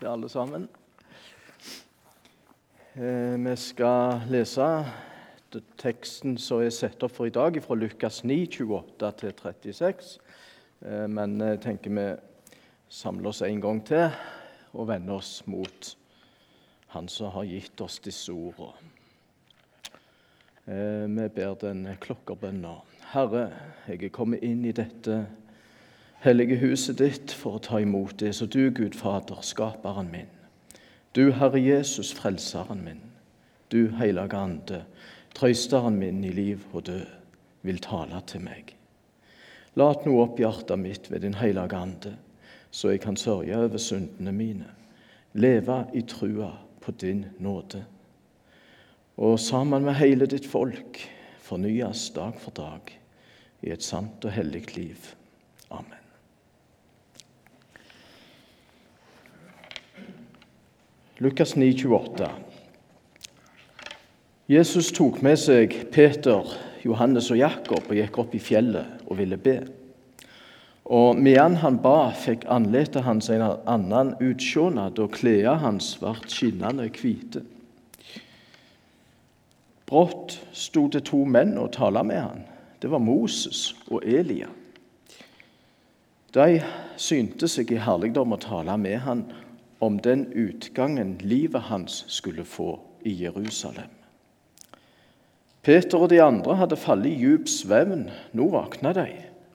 til alle sammen. Eh, vi skal lese teksten som er satt opp for i dag, fra Lukas 9, 28 til 36. Eh, men jeg tenker vi samler oss en gang til og vender oss mot Han som har gitt oss disse ordene. Eh, vi ber den klokkerbønna. Herre, jeg er kommet inn i dette hellige huset ditt for å ta imot det så du, Gud Fader, skaperen min, du, Herre Jesus, frelseren min, du, Hellige Ande, trøysteren min i liv og død, vil tale til meg. Lat nå opp hjertet mitt ved Din Hellige Ande, så jeg kan sørge over syndene mine, leve i trua på Din nåde. Og sammen med hele ditt folk fornyes dag for dag i et sant og hellig liv. Amen. Lukas 9, 28. Jesus tok med seg Peter, Johannes og Jakob og gikk opp i fjellet og ville be. Og medan han ba, fikk andletet hans en annen utsjånad, og klærne hans ble skinnende hvite. Brått sto det to menn og talte med han. Det var Moses og Elia. De synte seg i herligdom å tale med han om den utgangen livet hans skulle få i Jerusalem. Peter og de andre hadde falt i djup svevn. Nå våkna de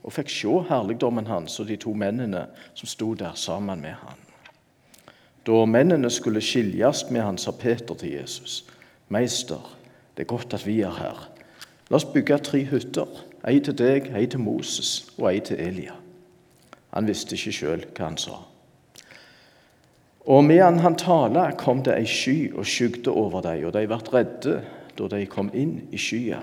og fikk se herligdommen hans og de to mennene som sto der sammen med han. Da mennene skulle skiljes med han, sa Peter til Jesus.: Meister, det er godt at vi er her. La oss bygge tre hytter. Ei til deg, ei til Moses og ei til Elia. Han visste ikke sjøl hva han sa. Og medan han tala, kom det ei sky og skygde over dem, og de ble redde da de kom inn i skya.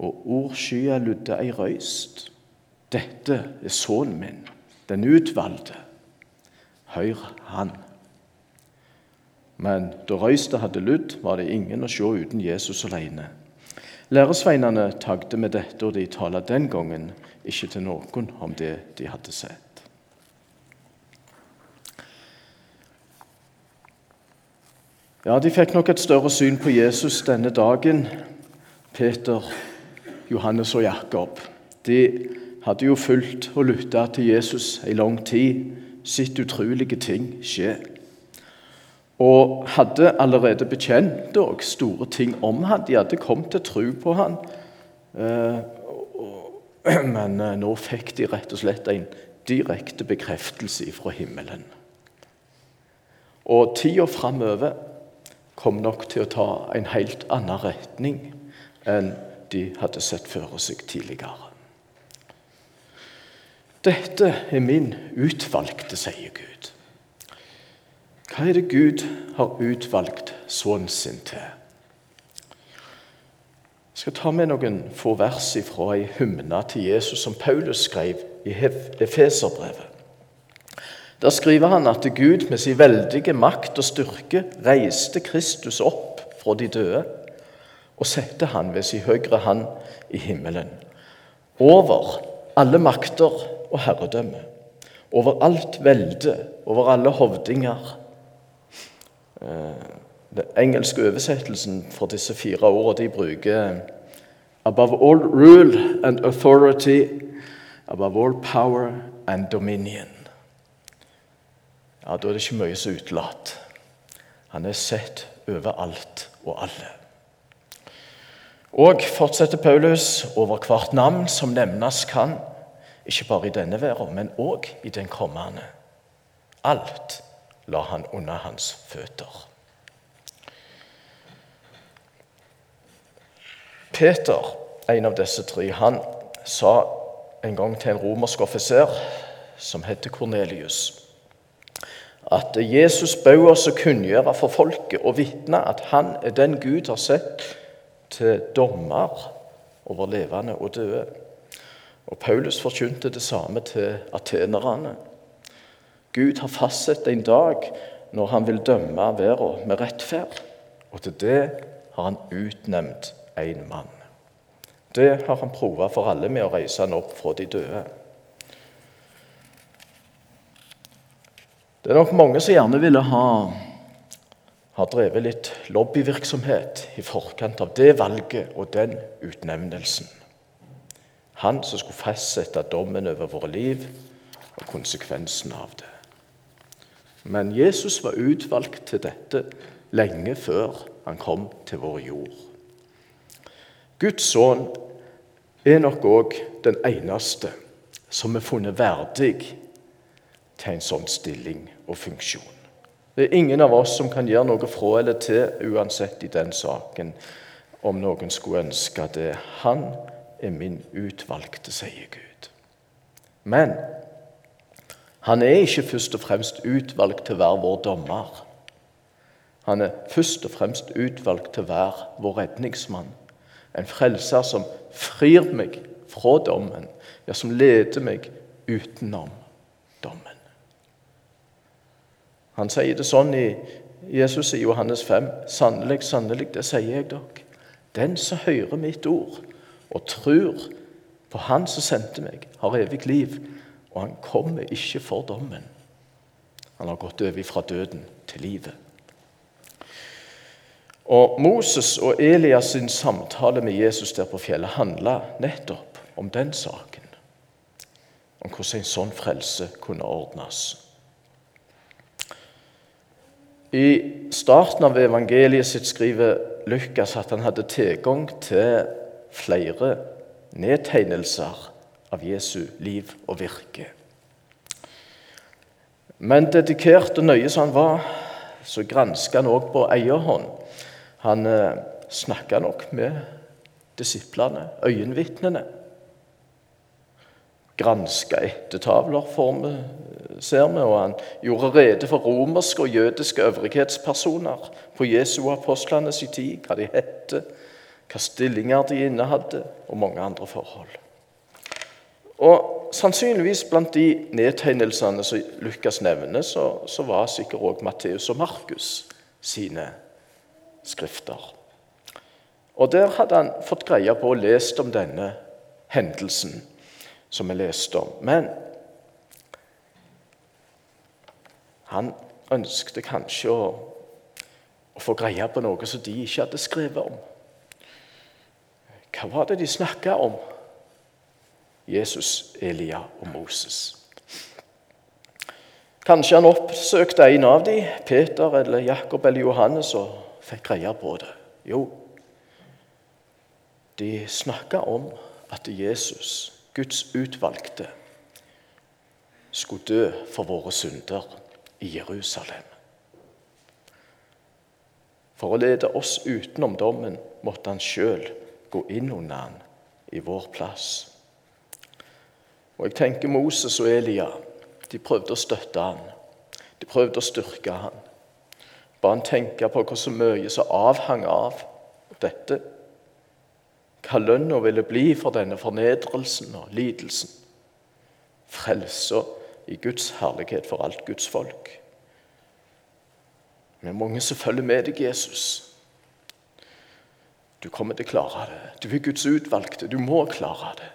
Og ordskya lydde ei røyst. Dette er sønnen min, den utvalgte. Hør han. Men da røysta hadde lydd, var det ingen å se uten Jesus alene. Læresveinene tagde med dette, og de talte den gangen ikke til noen om det de hadde sett. Ja, de fikk nok et større syn på Jesus denne dagen, Peter, Johannes og Jakob. De hadde jo fulgt og lytta til Jesus i lang tid, sett utrolige ting skje. Og hadde allerede bekjent og store ting om han. De hadde kommet til tro på han. Eh, men eh, nå fikk de rett og slett en direkte bekreftelse fra himmelen. Og tida framover kom nok til å ta en helt annen retning enn de hadde sett for seg tidligere. Dette er min utvalgte, sier Gud. Hva er det Gud har utvalgt sønnen sin til? Jeg skal ta med noen få vers fra ei hymne til Jesus som Paulus skrev i Efeserbrevet. Der skriver han at Gud med sin veldige makt og styrke reiste Kristus opp fra de døde og satte han ved sin høyre hand i himmelen. Over alle makter og herredømme, over alt velde, over alle hovdinger. Eh, den engelske oversettelsen for disse fire ordene de bruker Above all rule and authority, above all power and dominion ja, da er det ikke mye som er utelatt. Han er sett over alt og alle. Og fortsetter Paulus over hvert navn som nevnes kan, ikke bare i denne verden, men òg i den kommende. Alt la han under hans føtter. Peter, en av disse tre, han sa en gang til en romersk offiser som heter Kornelius at Jesus bød oss å kunngjøre for folket og vitne at han er den Gud har sett til dommer over levende og døde. Og Paulus forkynte det samme til atenerne. Gud har fastsatt en dag når han vil dømme verden med rettferd. Og til det har han utnevnt en mann. Det har han prova for alle med å reise han opp fra de døde. Det er nok mange som gjerne ville ha, ha drevet litt lobbyvirksomhet i forkant av det valget og den utnevnelsen. Han som skulle fastsette dommen over våre liv og konsekvensen av det. Men Jesus var utvalgt til dette lenge før han kom til vår jord. Guds sønn er nok òg den eneste som er funnet verdig til en sånn stilling og funksjon. Det er ingen av oss som kan gjøre noe fra eller til uansett i den saken, om noen skulle ønske det. Han er min utvalgte, sier Gud. Men han er ikke først og fremst utvalgt til å være vår dommer. Han er først og fremst utvalgt til å være vår redningsmann. En frelser som frir meg fra dommen, ja, som leder meg utenom dommen. Han sier det sånn i Jesus i Johannes 5.: Sannelig, sannelig, det sier jeg dere. Den som hører mitt ord og tror på Han som sendte meg, har evig liv, og han kommer ikke for dommen. Han har gått over fra døden til livet. Og Moses og Elias sin samtale med Jesus der på fjellet handla nettopp om den saken. Om hvordan en sånn frelse kunne ordnes. I starten av evangeliet sitt skriver Lukas at han hadde tilgang til flere nedtegnelser av Jesu liv og virke. Men dedikert og nøye som han var, så granska han òg på eierhånd. Han eh, snakka nok med disiplene, øyenvitnene. Granska ettertavler, vi, ser vi, og han gjorde rede for romerske og jødiske øvrighetspersoner på Jesu og apostlenes tid, hva de het, hva stillinger de innehadde, og mange andre forhold. Og Sannsynligvis blant de nedtegnelsene som Lukas nevner, så, så var sikkert òg Matteus og Markus sine skrifter. Og Der hadde han fått greie på og lest om denne hendelsen som vi leste om. Men han ønskte kanskje å, å få greie på noe som de ikke hadde skrevet om. Hva var det de snakka om? Jesus, Elia og Moses. Kanskje han oppsøkte en av dem, Peter eller Jakob eller Johannes, og fikk greie på det. Jo, de snakka om at Jesus, Guds utvalgte, skulle dø for våre synder i Jerusalem. For å lede oss utenom dommen måtte han sjøl gå inn under han i vår plass. Og jeg tenker Moses og Elia de prøvde å støtte han. De prøvde å styrke han. Ba han tenke på hvor så mye som avhang av dette. Hva lønna ville bli for denne fornedrelsen og lidelsen. Frelsa i Guds herlighet for alt Guds folk. Er mange som følger med deg, Jesus. Du kommer til å klare det. Du er Guds utvalgte. Du må klare det.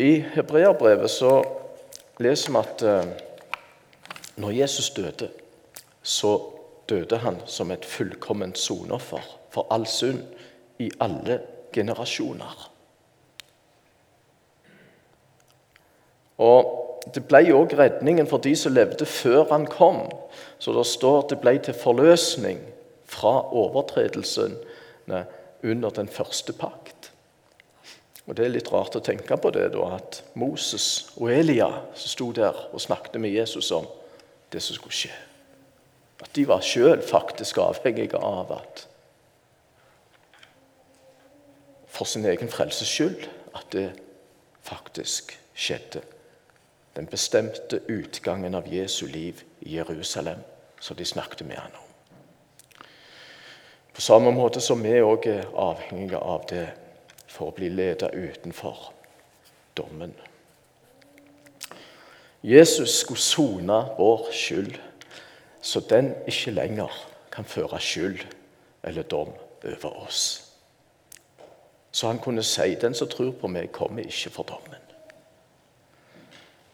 I hebreerbrevet så leser vi at eh, når Jesus døde, så døde han som et fullkomment sonoffer for all synd i alle generasjoner. Og Det ble òg redningen for de som levde før han kom. Så det står det ble til forløsning fra overtredelsene under den første pakt. Og Det er litt rart å tenke på det da, at Moses og Elia som sto der og snakket med Jesus om det som skulle skje, at de var sjøl faktisk avhengige av at For sin egen frelses skyld at det faktisk skjedde. Den bestemte utgangen av Jesu liv i Jerusalem, som de snakket med han om. På samme måte som vi òg er avhengige av det for å bli ledet utenfor dommen. Jesus skulle sone vår skyld, så den ikke lenger kan føre skyld eller dom over oss. Så han kunne si, 'Den som tror på meg, kommer ikke for dommen'.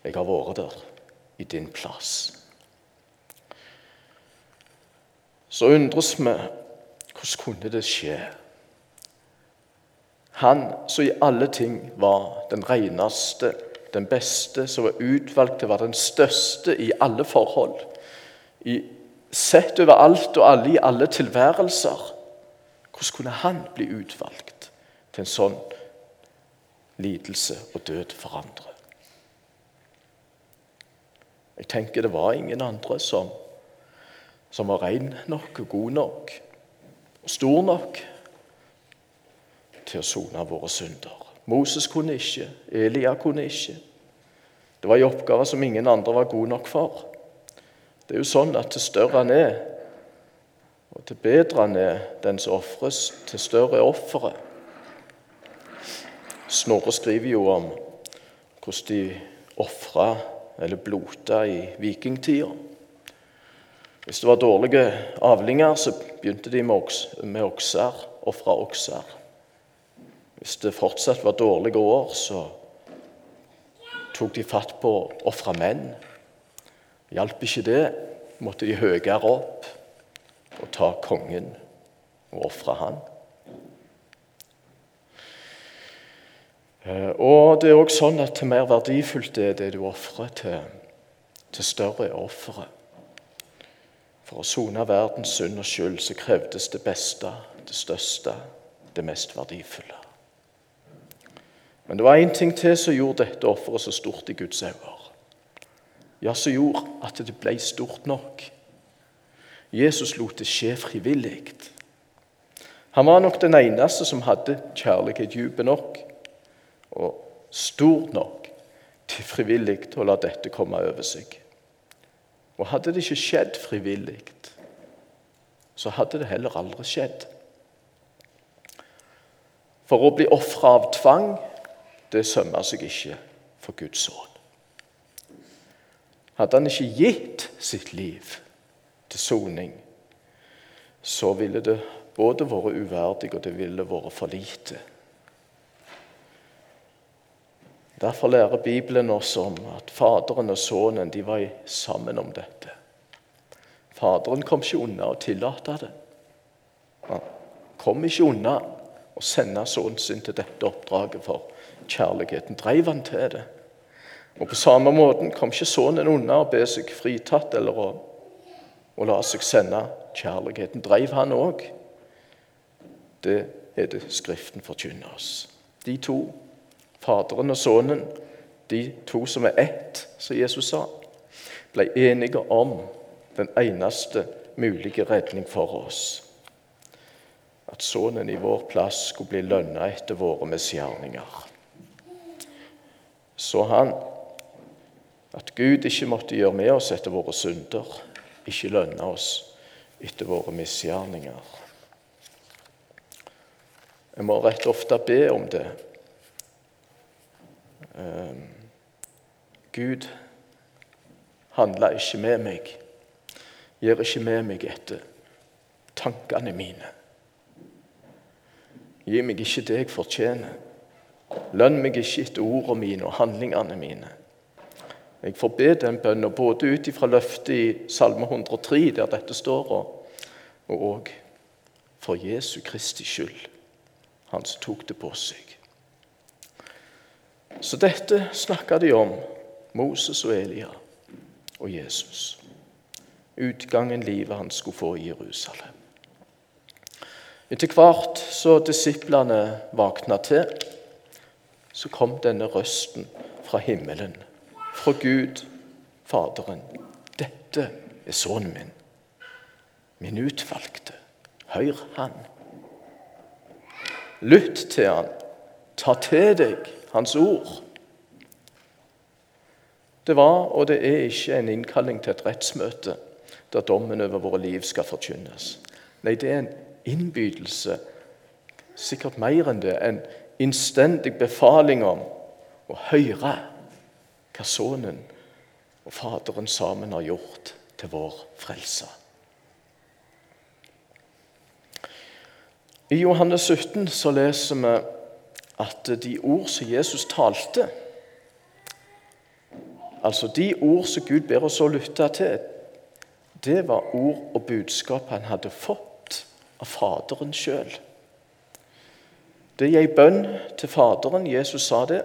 Jeg har vært der i din plass. Så undres vi hvordan kunne det skje? Han som i alle ting var den reneste, den beste, som var utvalgt til å være den største i alle forhold. I, sett over alt og alle i alle tilværelser. Hvordan kunne han bli utvalgt til en sånn lidelse og død for andre? Jeg tenker det var ingen andre som, som var ren nok og god nok og stor nok til å sone våre synder. Moses kunne ikke, Elia kunne ikke. Det var en oppgave som ingen andre var gode nok for. Det er jo sånn at til større han er, og til bedre han er den som ofres, til større er offeret. Snorre skriver jo om hvordan de ofra eller blota i vikingtida. Hvis det var dårlige avlinger, så begynte de med okser, ofra okser. Hvis det fortsatt var dårlige år, så tok de fatt på å ofre menn. Hjalp ikke det, måtte de høyere opp og ta kongen og ofre han. Og det er også sånn at Til mer verdifullt er det du ofrer, til, til større er offeret. For å sone verdens synd og skyld så krevdes det beste, det største, det mest verdifulle. Men det var én ting til som gjorde dette offeret så stort i Guds øyne. Ja, som gjorde at det ble stort nok. Jesus lot det skje frivillig. Han var nok den eneste som hadde kjærlighet dyp nok og stort nok til frivillig å la dette komme over seg. Og hadde det ikke skjedd frivillig, så hadde det heller aldri skjedd. For å bli ofra av tvang det sømmer seg ikke for Guds sønn. Hadde han ikke gitt sitt liv til soning, så ville det både vært uverdig og det ville vært for lite. Derfor lærer Bibelen oss om at Faderen og Sønnen de var sammen om dette. Faderen kom ikke unna å tillate det. Han kom ikke unna å sende sønnen sin til dette oppdraget for kjærligheten drev han til det. Og På samme måten kom ikke sønnen unna å be seg fritatt eller å, å la seg sende. Kjærligheten drev han òg. Det er det Skriften forkynner oss. De to, Faderen og Sønnen, de to som er ett, som Jesus sa, ble enige om den eneste mulige redning for oss. At Sønnen i vår plass skulle bli lønna etter våre misgjerninger så han at Gud ikke måtte gjøre med oss etter våre synder, ikke lønne oss etter våre misgjerninger. Jeg må rett ofte be om det. Ehm, Gud handler ikke med meg, gjør ikke med meg etter tankene mine. Gi meg ikke det jeg fortjener. Lønn meg ikke etter ordene mine og handlingene mine. Jeg får be den bønnen både ut ifra løftet i Salme 103, der dette står, og òg for Jesu Kristi skyld, han som tok det på seg. Så dette snakka de om, Moses og Elia og Jesus. Utgangen livet han skulle få i Jerusalem. Etter hvert så disiplene våkna til, så kom denne røsten fra himmelen, fra Gud, Faderen. Dette er sønnen min, min utvalgte. Hør han. Lytt til han. Ta til deg hans ord. Det var og det er ikke en innkalling til et rettsmøte der dommen over våre liv skal forkynnes. Nei, det er en innbydelse, sikkert mer enn det, en innstendig befaling om å høre hva Sønnen og Faderen sammen har gjort til vår frelse. I Johannes 17 så leser vi at de ord som Jesus talte, Altså De ord som Gud ber oss å lytte til, det var ord og budskap han hadde fått av Faderen sjøl. Det er ei bønn til Faderen. Jesus sa det.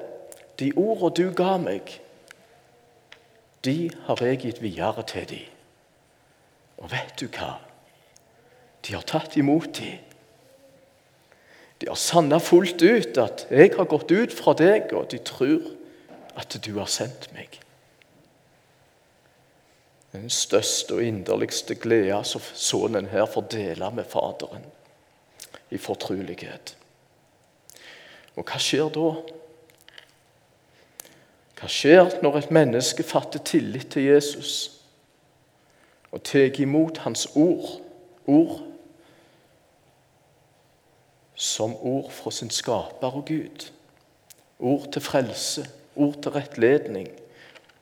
De ordene du ga meg, de har jeg gitt videre til dem. Og vet du hva? De har tatt imot dem. De har sanna fullt ut at 'jeg har gått ut fra deg', og de tror at du har sendt meg. Den største og inderligste gleden som sønnen her får dele med Faderen i fortrulighet. Og hva skjer da? Hva skjer når et menneske fatter tillit til Jesus og tar imot hans ord, ord som ord fra sin skaper og Gud? Ord til frelse, ord til rettledning,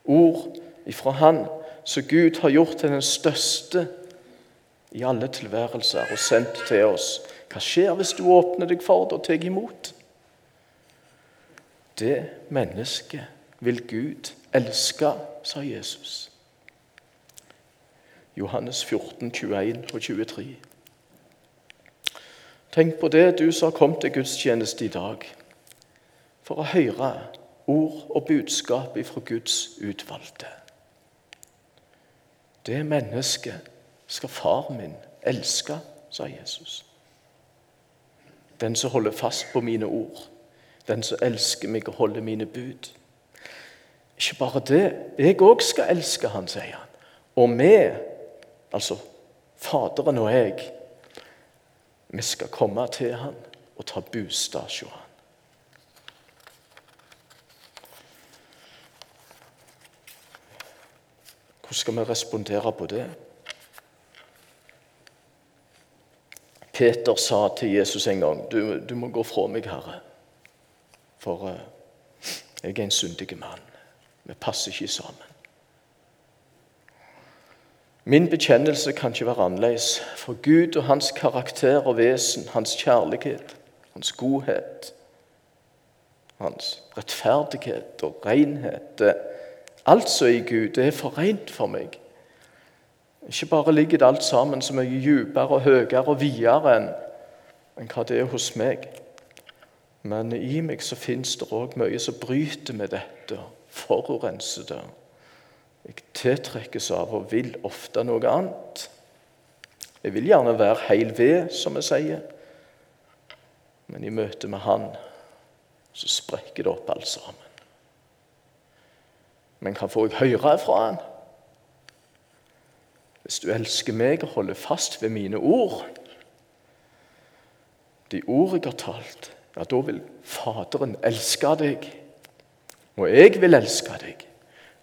ord ifra Han som Gud har gjort til den største i alle tilværelser og sendt til oss. Hva skjer hvis du åpner deg for det og tar imot? Det mennesket vil Gud elske, sa Jesus. Johannes 14, 21 og 23. Tenk på det, du som har kommet til gudstjeneste i dag, for å høre ord og budskap ifra Guds utvalgte. Det mennesket skal far min elske, sa Jesus. Den som holder fast på mine ord, den som elsker meg og holder mine bud. Ikke bare det, jeg òg skal elske han, sier han. Og vi, altså Faderen og jeg, vi skal komme til han og ta bostad hos han. Hvordan skal vi respondere på det? Peter sa til Jesus en gang du, du må gå fra meg, Herre, for uh, jeg er en syndig mann. Vi passer ikke sammen. Min bekjennelse kan ikke være annerledes, for Gud og hans karakter og vesen, hans kjærlighet, hans godhet, hans rettferdighet og renhet Alt som er i Gud, det er for rent for meg. Ikke bare ligger det alt sammen så mye dypere og høyere og videre enn, enn hva det er hos meg. Men i meg så fins det òg mye som bryter med dette, forurenser det. Jeg tiltrekkes av og vil ofte noe annet. Jeg vil gjerne være heil ved, som vi sier. Men i møte med Han så sprekker det opp alt sammen. Men hva får jeg høre fra han? Hvis du elsker meg og holder fast ved mine ord, de ord jeg har talt, ja, da vil Faderen elske deg. Og jeg vil elske deg.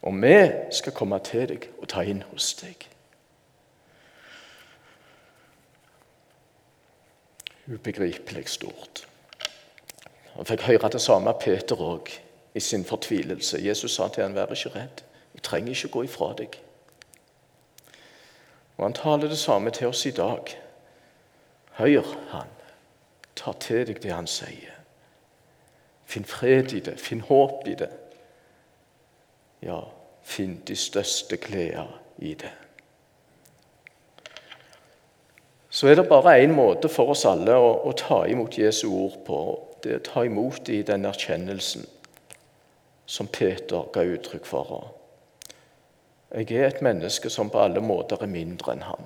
Og vi skal komme til deg og ta inn hos deg. Ubegripelig stort. Han fikk høre det samme av Peter òg i sin fortvilelse. Jesus sa til han, 'Vær ikke redd. Jeg trenger ikke gå ifra deg.' Og Han taler det samme til oss i dag. Hør han. Ta til deg det han sier. Finn fred i det. Finn håp i det. Ja, finn de største gleder i det. Så er det bare én måte for oss alle å, å ta imot Jesu ord på. Det er å ta imot i den erkjennelsen som Peter ga uttrykk for. Jeg er et menneske som på alle måter er mindre enn ham.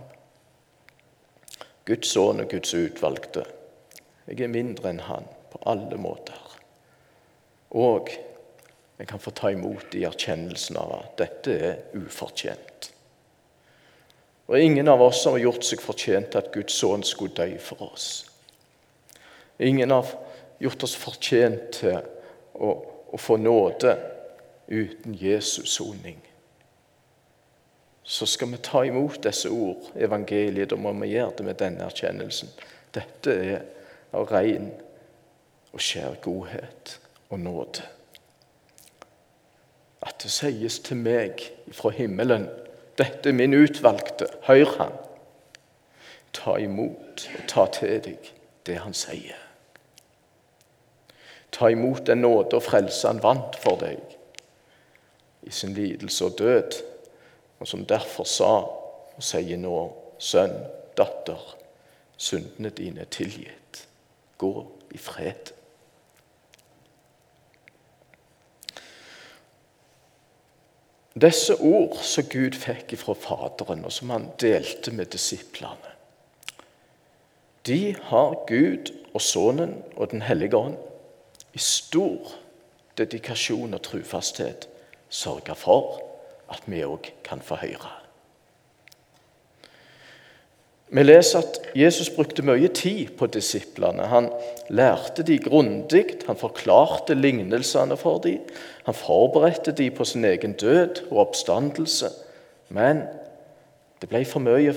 Guds sønn og Guds utvalgte. Jeg er mindre enn han på alle måter. Og jeg kan få ta imot i erkjennelsen av at dette er ufortjent. Og ingen av oss har gjort seg fortjent til at Guds sønn skulle dø for oss. Ingen har gjort oss fortjent til å å få nåde uten Jesus soning. Så skal vi ta imot disse ord, evangeliet, da må vi gjøre det med denne erkjennelsen. Dette er av ren og skjær godhet og nåde. At det sies til meg fra himmelen dette er min utvalgte, hør han. Ta imot og ta til deg det han sier. Ta imot den nåde og frelse han vant for deg. i sin lidelse og død, og som derfor sa og sier nå, sønn, datter, syndene dine er tilgitt. Gå i fred. Disse ord som Gud fikk fra Faderen, og som han delte med disiplene, de har Gud og Sønnen og Den hellige ånd i stor dedikasjon og trufasthet sørga for at vi òg kan få høre. Vi leser at Jesus brukte mye tid på disiplene. Han lærte de grundig, han forklarte lignelsene for dem. Han forberedte dem på sin egen død og oppstandelse. Men det ble for mye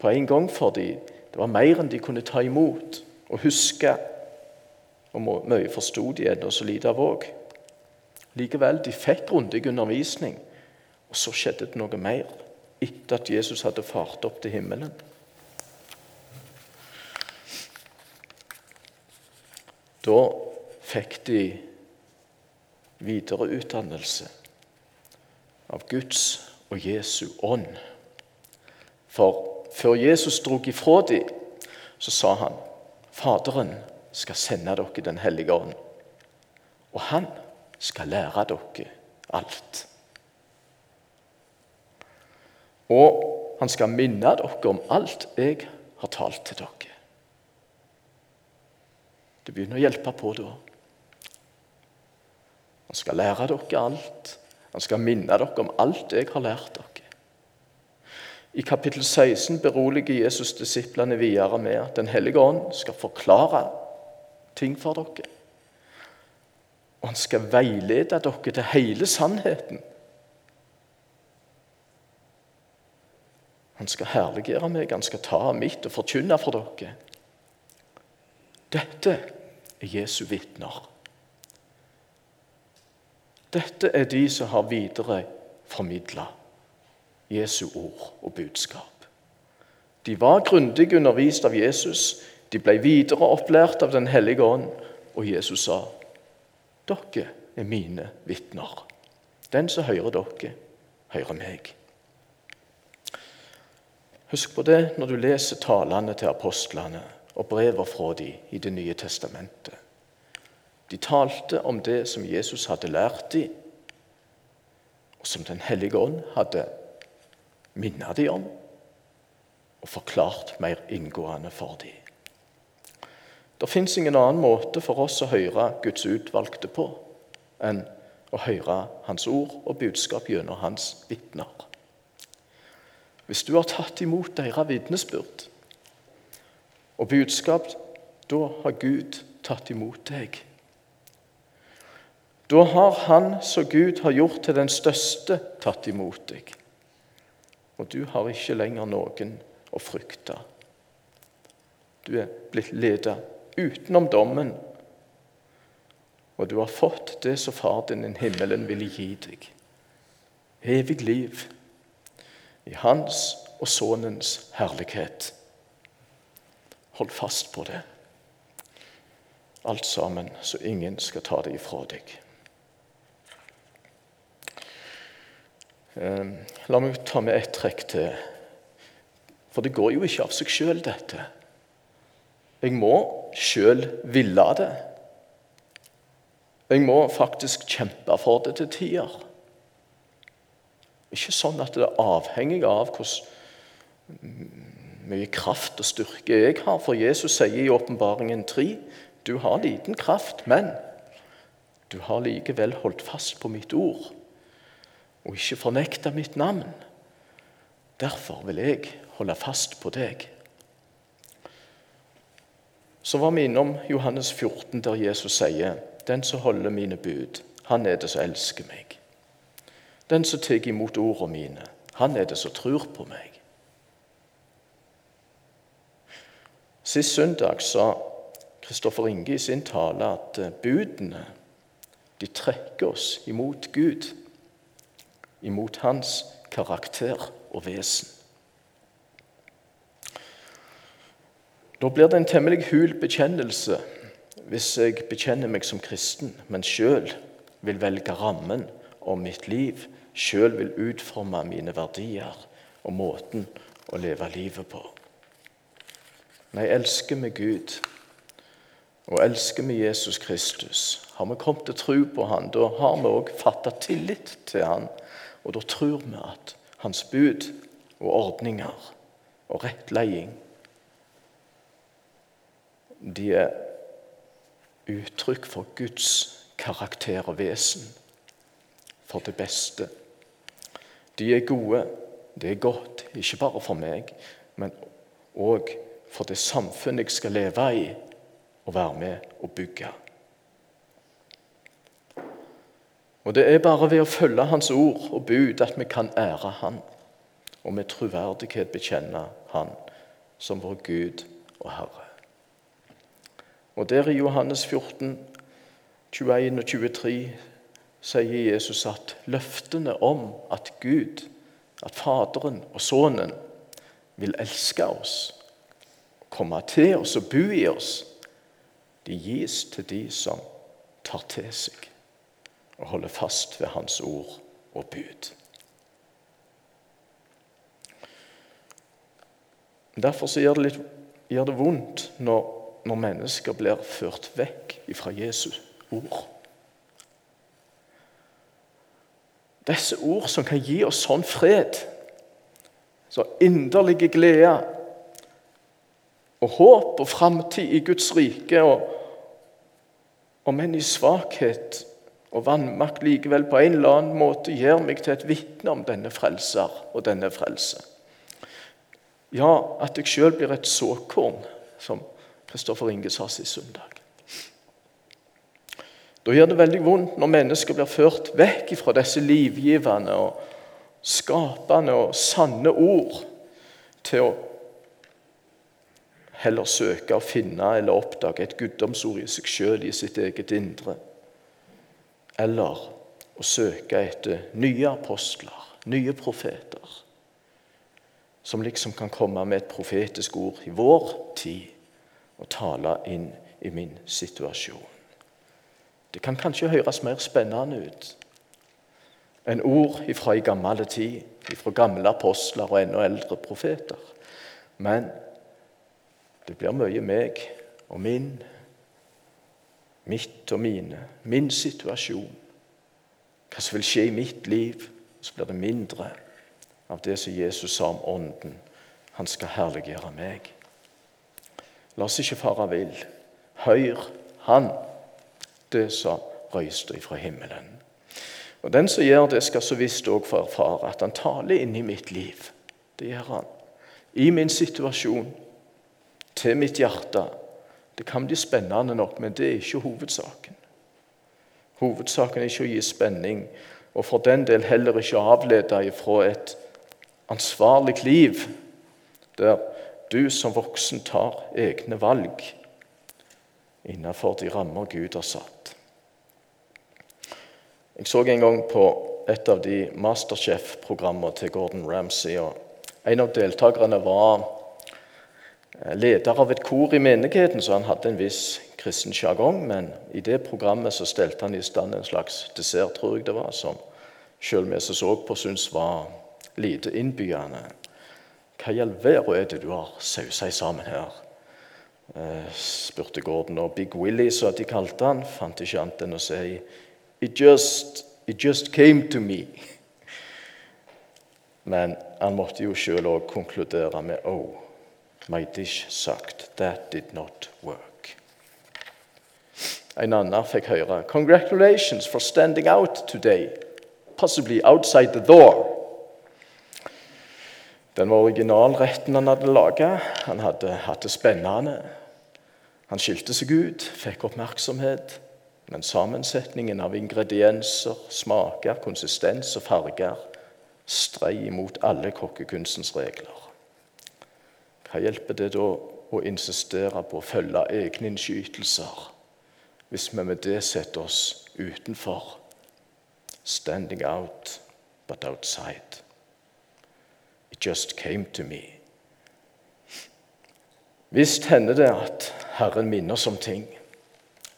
på en gang for dem. Det var mer enn de kunne ta imot og huske. Og mye forsto de ennå så lite av òg. Likevel, de fikk grundig undervisning. Og så skjedde det noe mer etter at Jesus hadde fart opp til himmelen. Da fikk de videreutdannelse av Guds og Jesu ånd. For før Jesus drog ifra dem, så sa han Faderen skal sende dere Den hellige ånd, og han skal lære dere alt. Og han skal minne dere om alt jeg har talt til dere. Det begynner å hjelpe på da. Han skal lære dere alt. Han skal minne dere om alt jeg har lært dere. I kapittel 16 beroliger Jesus disiplene videre med at Den hellige ånd skal forklare ting for dere. Og han skal veilede dere til hele sannheten. Han skal herliggjøre meg, han skal ta av mitt og forkynne for dere. Dette er Jesu vitner. Dette er de som har videreformidla Jesu ord og budskap. De var grundig undervist av Jesus, de ble videre opplært av Den hellige ånd, og Jesus sa, 'Dere er mine vitner.' Den som hører dere, hører meg. Husk på det når du leser talene til apostlene og brever fra dem i Det nye testamentet. De talte om det som Jesus hadde lært dem, og som Den hellige ånd hadde minnet dem om og forklart mer inngående for dem. Det fins ingen annen måte for oss å høre Guds utvalgte på enn å høre Hans ord og budskap gjennom Hans vitner. Hvis du har tatt imot deres vitnesbyrd, og budskap, da har Gud tatt imot deg. Da har Han som Gud har gjort til den største, tatt imot deg. Og du har ikke lenger noen å frykte. Du er blitt ledet utenom dommen, og du har fått det som Far din i himmelen ville gi deg. Evig liv i Hans og Sønnens herlighet. Hold fast på det, alt sammen, så ingen skal ta det ifra deg. Ehm, la meg ta med ett trekk til. For det går jo ikke av seg sjøl, dette. Jeg må sjøl ville det. Jeg må faktisk kjempe for det til tider. Ikke sånn at det er avhengig av hvordan mye kraft og styrke jeg har. For Jesus sier i Åpenbaringen 3 du har liten kraft, men du har likevel holdt fast på mitt ord og ikke fornekta mitt navn. Derfor vil jeg holde fast på deg. Så var vi innom Johannes 14, der Jesus sier, 'Den som holder mine bud, han er det som elsker meg.' 'Den som tar imot ordene mine, han er det som tror på meg.' Sist søndag sa Kristoffer Inge i sin tale at eh, budene de trekker oss imot Gud, imot hans karakter og vesen. Da blir det en temmelig hul bekjennelse hvis jeg bekjenner meg som kristen, men sjøl vil velge rammen om mitt liv sjøl vil utforme mine verdier og måten å leve livet på. Nei, elsker vi Gud og elsker vi Jesus Kristus, har vi kommet til tro på Han, da har vi òg fatta tillit til Han. Og da tror vi at Hans bud og ordninger og rettleding de er uttrykk for Guds karakter og vesen for det beste. De er gode, det er godt, ikke bare for meg, men òg for det samfunnet jeg skal leve i og være med og bygge. Og Det er bare ved å følge Hans ord og bud at vi kan ære Han, og med troverdighet bekjenne Han som vår Gud og Herre. Og der i Johannes 14, 21 og 23 sier Jesus at løftene om at Gud, at Faderen og Sønnen vil elske oss, komme til oss og bo i oss, de gis til de som tar til seg og holder fast ved Hans ord og bud. Derfor gjør det, litt, gjør det vondt når, når mennesker blir ført vekk fra Jesus ord. Disse ord som kan gi oss sånn fred, så inderlige glede og håp og framtid i Guds rike. Og, om enn i svakhet og vannmakt likevel på en eller annen måte gjør meg til et vitne om denne frelser og denne frelse. Ja, at jeg sjøl blir et såkorn, som Kristoffer Inge sa sist søndag. Da gjør det veldig vondt når mennesker blir ført vekk fra disse livgivende og skapende og sanne ord til å heller søke å finne eller oppdage et guddomsord i seg sjøl, i sitt eget indre. Eller å søke etter nye apostler, nye profeter, som liksom kan komme med et profetisk ord i vår tid og tale inn i min situasjon. Det kan kanskje høres mer spennende ut enn ord fra i gammel tid, fra gamle apostler og enda eldre profeter. Men det blir mye meg og min, mitt og mine, min situasjon. Hva som vil skje i mitt liv. Så blir det mindre av det som Jesus sa om Ånden. Han skal herliggjøre meg. La oss ikke fare vill. Hør Han det som røyste fra himmelen. Og Den som gjør det, skal så visst òg få erfare at han taler inn i mitt liv. Det gjør han. I min situasjon, til mitt hjerte. Det kan bli spennende nok, men det er ikke hovedsaken. Hovedsaken er ikke å gi spenning, og for den del heller ikke avlede ifra et ansvarlig liv der du som voksen tar egne valg innenfor de rammer Gud har satt. Jeg så en gang på et av de Masterchef-programmene til Gordon Ramsay. og En av deltakerne var leder av et kor i menigheten, så han hadde en viss kristen sjargong. Men i det programmet så stelte han i stand en slags dessert, tror jeg det var, som selv vi som så på, syntes var lite innbydende. Hva i all verden er det du har sausa sammen her? Eh, spurte Gordon. Og Big Willy, som de kalte han, fant ikke annet enn å si It just, it just came to me. Men han måtte jo sjøl òg konkludere med Oh, my dish sucked. That did not work. En annen fikk høre Congratulations for standing out today. Possibly outside the door. Den var originalretten han hadde laga. Han hadde hatt det spennende. Han skilte seg ut, fikk oppmerksomhet. Men sammensetningen av ingredienser, smaker, konsistens og farger strei imot alle kokkekunstens regler. Hva hjelper det da å insistere på å følge egne innskytelser hvis vi med det setter oss utenfor? Standing out, but outside. It just came to me. Visst hender det at Herren minner oss om ting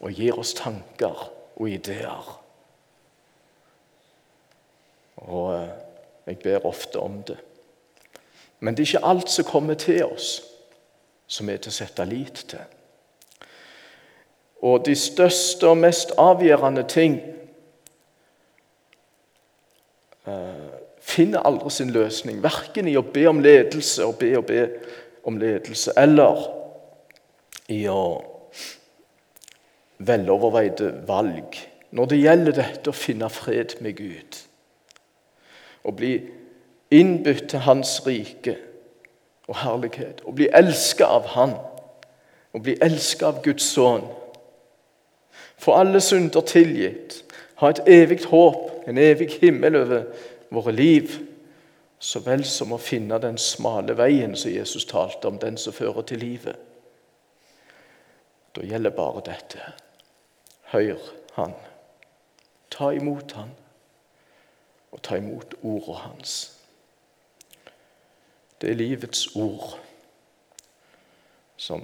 og gir oss tanker og ideer. Og eh, jeg ber ofte om det. Men det er ikke alt som kommer til oss, som er til å sette lit til. Og de største og mest avgjørende ting uh, finner aldri sin løsning. Verken i å be om ledelse og be og be om ledelse, eller i å veloverveide valg når det gjelder dette å finne fred med Gud. Å bli innbudt til Hans rike og herlighet. Å bli elsket av Han. Å bli elsket av Guds sønn. Få alle synder tilgitt. Ha et evig håp, en evig himmel over våre liv. Så vel som å finne den smale veien som Jesus talte om, den som fører til livet. Da gjelder bare dette. Hør Han. Ta imot Han, og ta imot ordet Hans. Det er livets ord som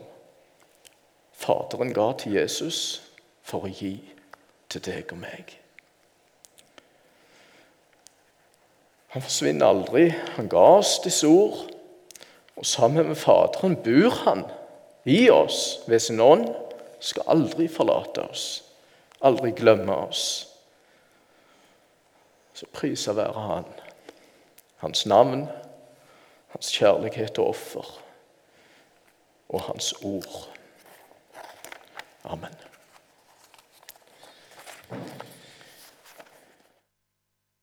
Faderen ga til Jesus for å gi til deg og meg. Han forsvinner aldri. Han ga oss disse ord. Og sammen med Faderen bor han i oss ved sin ånd. Skal aldri forlate oss, aldri glemme oss. Så prisa være Han, Hans navn, Hans kjærlighet og offer og Hans ord. Amen.